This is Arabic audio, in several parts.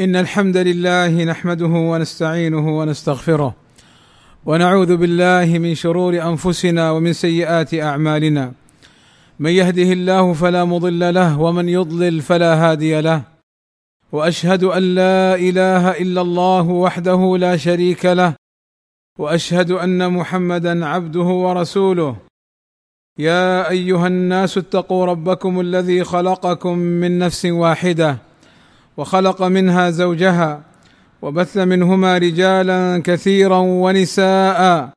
إن الحمد لله نحمده ونستعينه ونستغفره ونعوذ بالله من شرور أنفسنا ومن سيئات أعمالنا. من يهده الله فلا مضل له ومن يضلل فلا هادي له. وأشهد أن لا إله إلا الله وحده لا شريك له. وأشهد أن محمدا عبده ورسوله. يا أيها الناس اتقوا ربكم الذي خلقكم من نفس واحدة. وخلق منها زوجها وبث منهما رجالا كثيرا ونساء.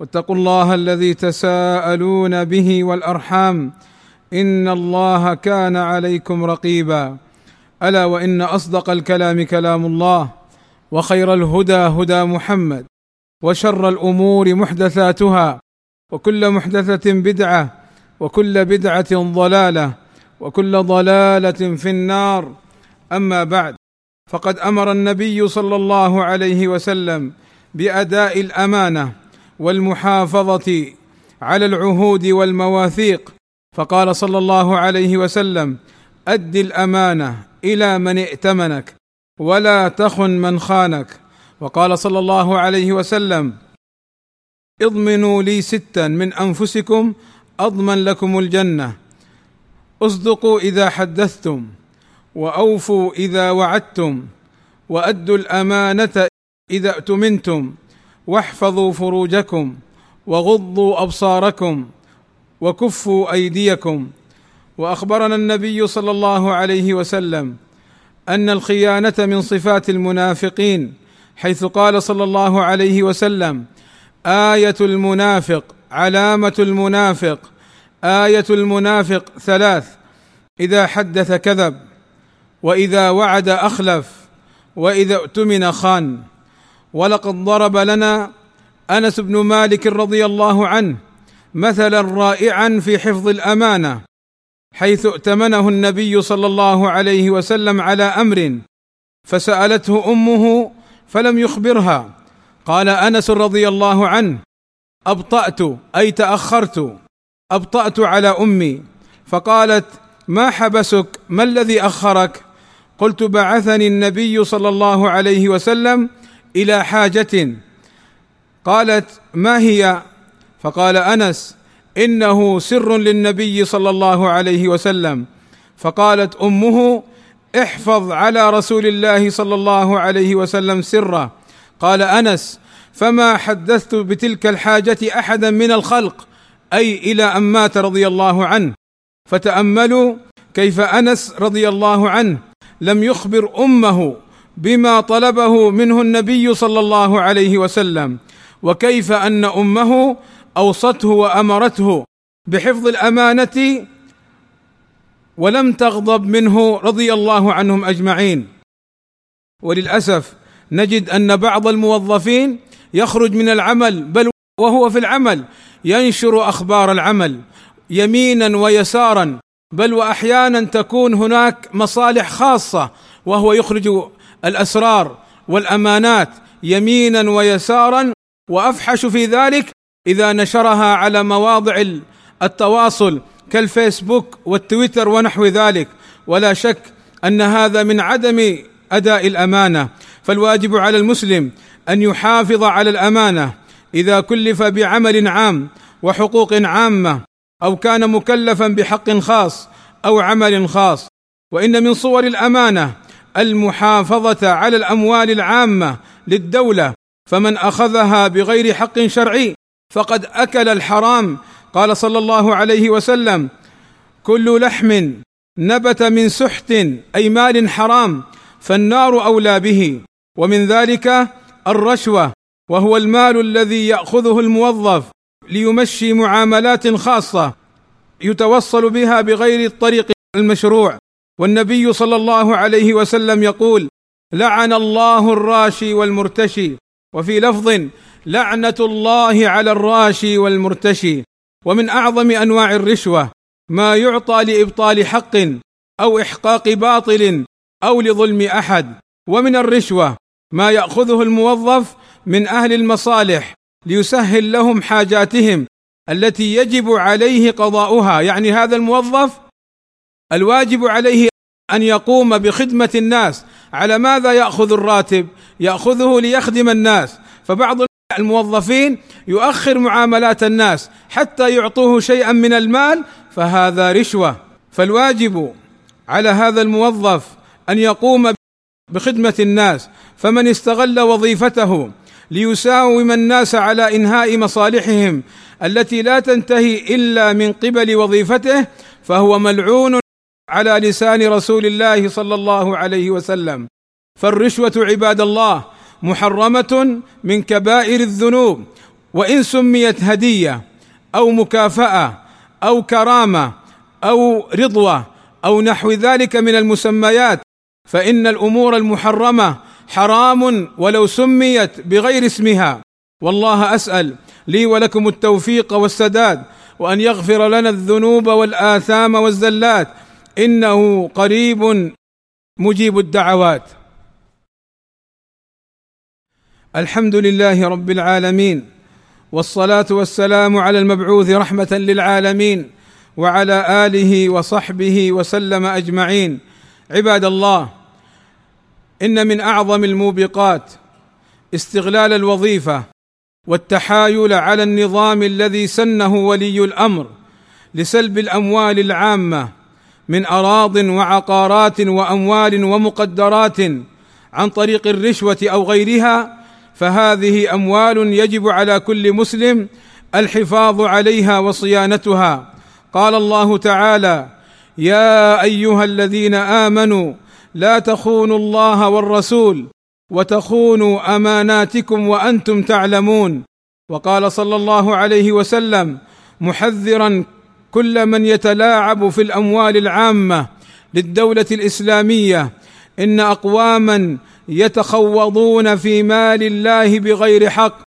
واتقوا الله الذي تساءلون به والأرحام. إن الله كان عليكم رقيبا. ألا وإن أصدق الكلام كلام الله. وخير الهدى هدى محمد. وشر الأمور محدثاتها. وكل محدثة بدعة. وكل بدعة ضلالة. وكل ضلالة في النار. أما بعد فقد أمر النبي صلى الله عليه وسلم بأداء الأمانة والمحافظة على العهود والمواثيق فقال صلى الله عليه وسلم أد الأمانة إلى من ائتمنك ولا تخن من خانك. وقال صلى الله عليه وسلم اضمنوا لي ستا من أنفسكم أضمن لكم الجنة أصدقوا إذا حدثتم. وأوفوا إذا وعدتم وأدوا الأمانة إذا اؤتمنتم واحفظوا فروجكم وغضوا أبصاركم وكفوا أيديكم وأخبرنا النبي صلى الله عليه وسلم أن الخيانة من صفات المنافقين حيث قال صلى الله عليه وسلم آية المنافق علامة المنافق آية المنافق ثلاث إذا حدث كذب وإذا وعد أخلف وإذا اؤتمن خان. ولقد ضرب لنا أنس بن مالك رضي الله عنه مثلا رائعا في حفظ الأمانة حيث ائتمنه النبي صلى الله عليه وسلم على أمر فسألته أمه فلم يخبرها. قال أنس رضي الله عنه أبطأت أي تأخرت أبطأت على أمي. فقالت ما حبسك؟ ما الذي أخرك؟ قلت بعثني النبي صلى الله عليه وسلم إلى حاجة. قالت ما هي؟ فقال أنس إنه سر للنبي صلى الله عليه وسلم. فقالت أمه احفظ على رسول الله صلى الله عليه وسلم سره. قال أنس فما حدثت بتلك الحاجة أحدا من الخلق أي إلى أن مات رضي الله عنه. فتأملوا كيف أنس رضي الله عنه. لم يخبر أمه بما طلبه منه النبي صلى الله عليه وسلم وكيف أن أمه أوصته وأمرته بحفظ الأمانة ولم تغضب منه رضي الله عنهم أجمعين. وللأسف نجد أن بعض الموظفين يخرج من العمل بل وهو في العمل ينشر أخبار العمل يمينا ويسارا. بل وأحيانا تكون هناك مصالح خاصة وهو يخرج الأسرار والأمانات يمينا ويسارا وأفحش في ذلك إذا نشرها على مواضع التواصل كالفيسبوك والتويتر ونحو ذلك. ولا شك أن هذا من عدم أداء الأمانة. فالواجب على المسلم أن يحافظ على الأمانة إذا كلف بعمل عام وحقوق عامة. أو كان مكلفا بحق خاص أو عمل خاص. وإن من صور الأمانة المحافظة على الأموال العامة للدولة فمن أخذها بغير حق شرعي فقد أكل الحرام. قال صلى الله عليه وسلم كل لحم نبت من سحت أي مال حرام فالنار أولى به. ومن ذلك الرشوة وهو المال الذي يأخذه الموظف ليمشي معاملات خاصة يتوصل بها بغير الطريق المشروع. والنبي صلى الله عليه وسلم يقول لعن الله الراشي والمرتشي وفي لفظ لعنة الله على الراشي والمرتشي ومن أعظم أنواع الرشوة ما يعطى لإبطال حق أو إحقاق باطل أو لظلم أحد. ومن الرشوة ما يأخذه الموظف من أهل المصالح ليسهل لهم حاجاتهم التي يجب عليه قضاؤها. يعني هذا الموظف الواجب عليه أن يقوم بخدمة الناس. على ماذا يأخذ الراتب؟ يأخذه ليخدم الناس. فبعض الموظفين يؤخر معاملات الناس حتى يعطوه شيئا من المال فهذا رشوة. فالواجب على هذا الموظف أن يقوم بخدمة الناس. فمن استغل وظيفته ليساوم الناس على إنهاء مصالحهم التي لا تنتهي إلا من قبل وظيفته فهو ملعون على لسان رسول الله صلى الله عليه وسلم. فالرشوة عباد الله محرمة من كبائر الذنوب وإن سميت هدية أو مكافأة أو كرامة أو رضوة أو نحو ذلك من المسميات فإن الأمور المحرمة حرام ولو سميت بغير اسمها. والله أسأل لي ولكم التوفيق والسداد وأن يغفر لنا الذنوب والآثام والزلات. إنه قريب مجيب الدعوات. الحمد لله رب العالمين والصلاة والسلام على المبعوث رحمة للعالمين وعلى آله وصحبه وسلم أجمعين. عباد الله إن من أعظم الموبقات استغلال الوظيفة والتحايل على النظام الذي سنه ولي الأمر لسلب الأموال العامة من أراض وعقارات وأموال ومقدرات عن طريق الرشوة أو غيرها فهذه أموال يجب على كل مسلم الحفاظ عليها وصيانتها. قال الله تعالى يا أيها الذين آمنوا لا تخونوا الله والرسول وتخونوا أماناتكم وأنتم تعلمون. وقال صلى الله عليه وسلم محذرا كل من يتلاعب في الأموال العامة للدولة الإسلامية إن أقواما يتخوضون في مال الله بغير حق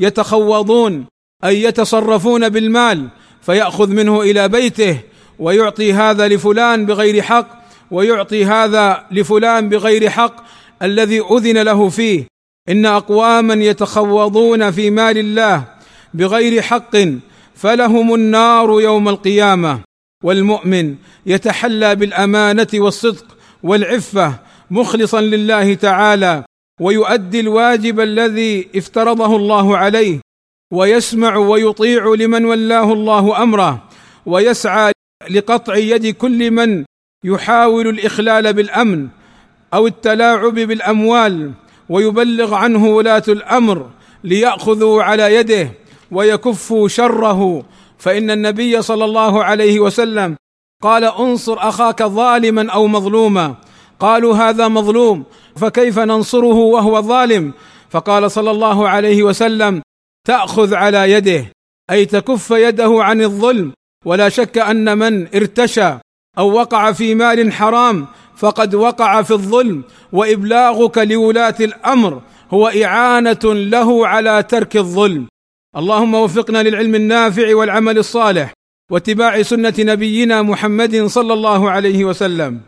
يتخوضون أي يتصرفون بالمال فيأخذ منه إلى بيته ويعطي هذا لفلان بغير حق ويعطي هذا لفلان بغير حق الذي أذن له فيه. إن أقواما يتخوضون في مال الله بغير حق فلهم النار يوم القيامة. والمؤمن يتحلى بالأمانة والصدق والعفة مخلصا لله تعالى ويؤدي الواجب الذي افترضه الله عليه ويسمع ويطيع لمن ولاه الله أمره ويسعى لقطع يد كل من يحاول الإخلال بالأمن أو التلاعب بالأموال ويبلغ عنه ولاة الأمر ليأخذوا على يده ويكفوا شره. فإن النبي صلى الله عليه وسلم قال انصر أخاك ظالما أو مظلوما قالوا هذا مظلوم فكيف ننصره وهو ظالم؟ فقال صلى الله عليه وسلم تأخذ على يده أي تكف يده عن الظلم ولا شك أن من ارتشى أو وقع في مال حرام فقد وقع في الظلم. وإبلاغك لولاة الأمر هو إعانة له على ترك الظلم. اللهم وفقنا للعلم النافع والعمل الصالح واتباع سنة نبينا محمد صلى الله عليه وسلم.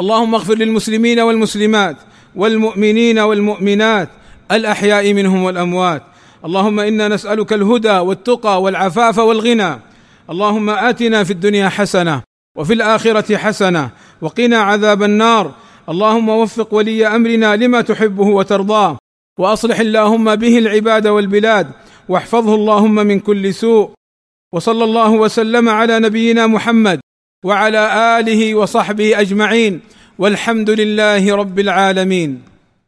اللهم اغفر للمسلمين والمسلمات والمؤمنين والمؤمنات الأحياء منهم والأموات. اللهم إنا نسألك الهدى والتقى والعفاف والغنى. اللهم آتنا في الدنيا حسنة وفي الآخرة حسنة. وقنا عذاب النار. اللهم وفق ولي أمرنا لما تحبه وترضاه. وأصلح اللهم به العباد والبلاد. واحفظه اللهم من كل سوء. وصلى الله وسلم على نبينا محمد وعلى آله وصحبه أجمعين. والحمد لله رب العالمين.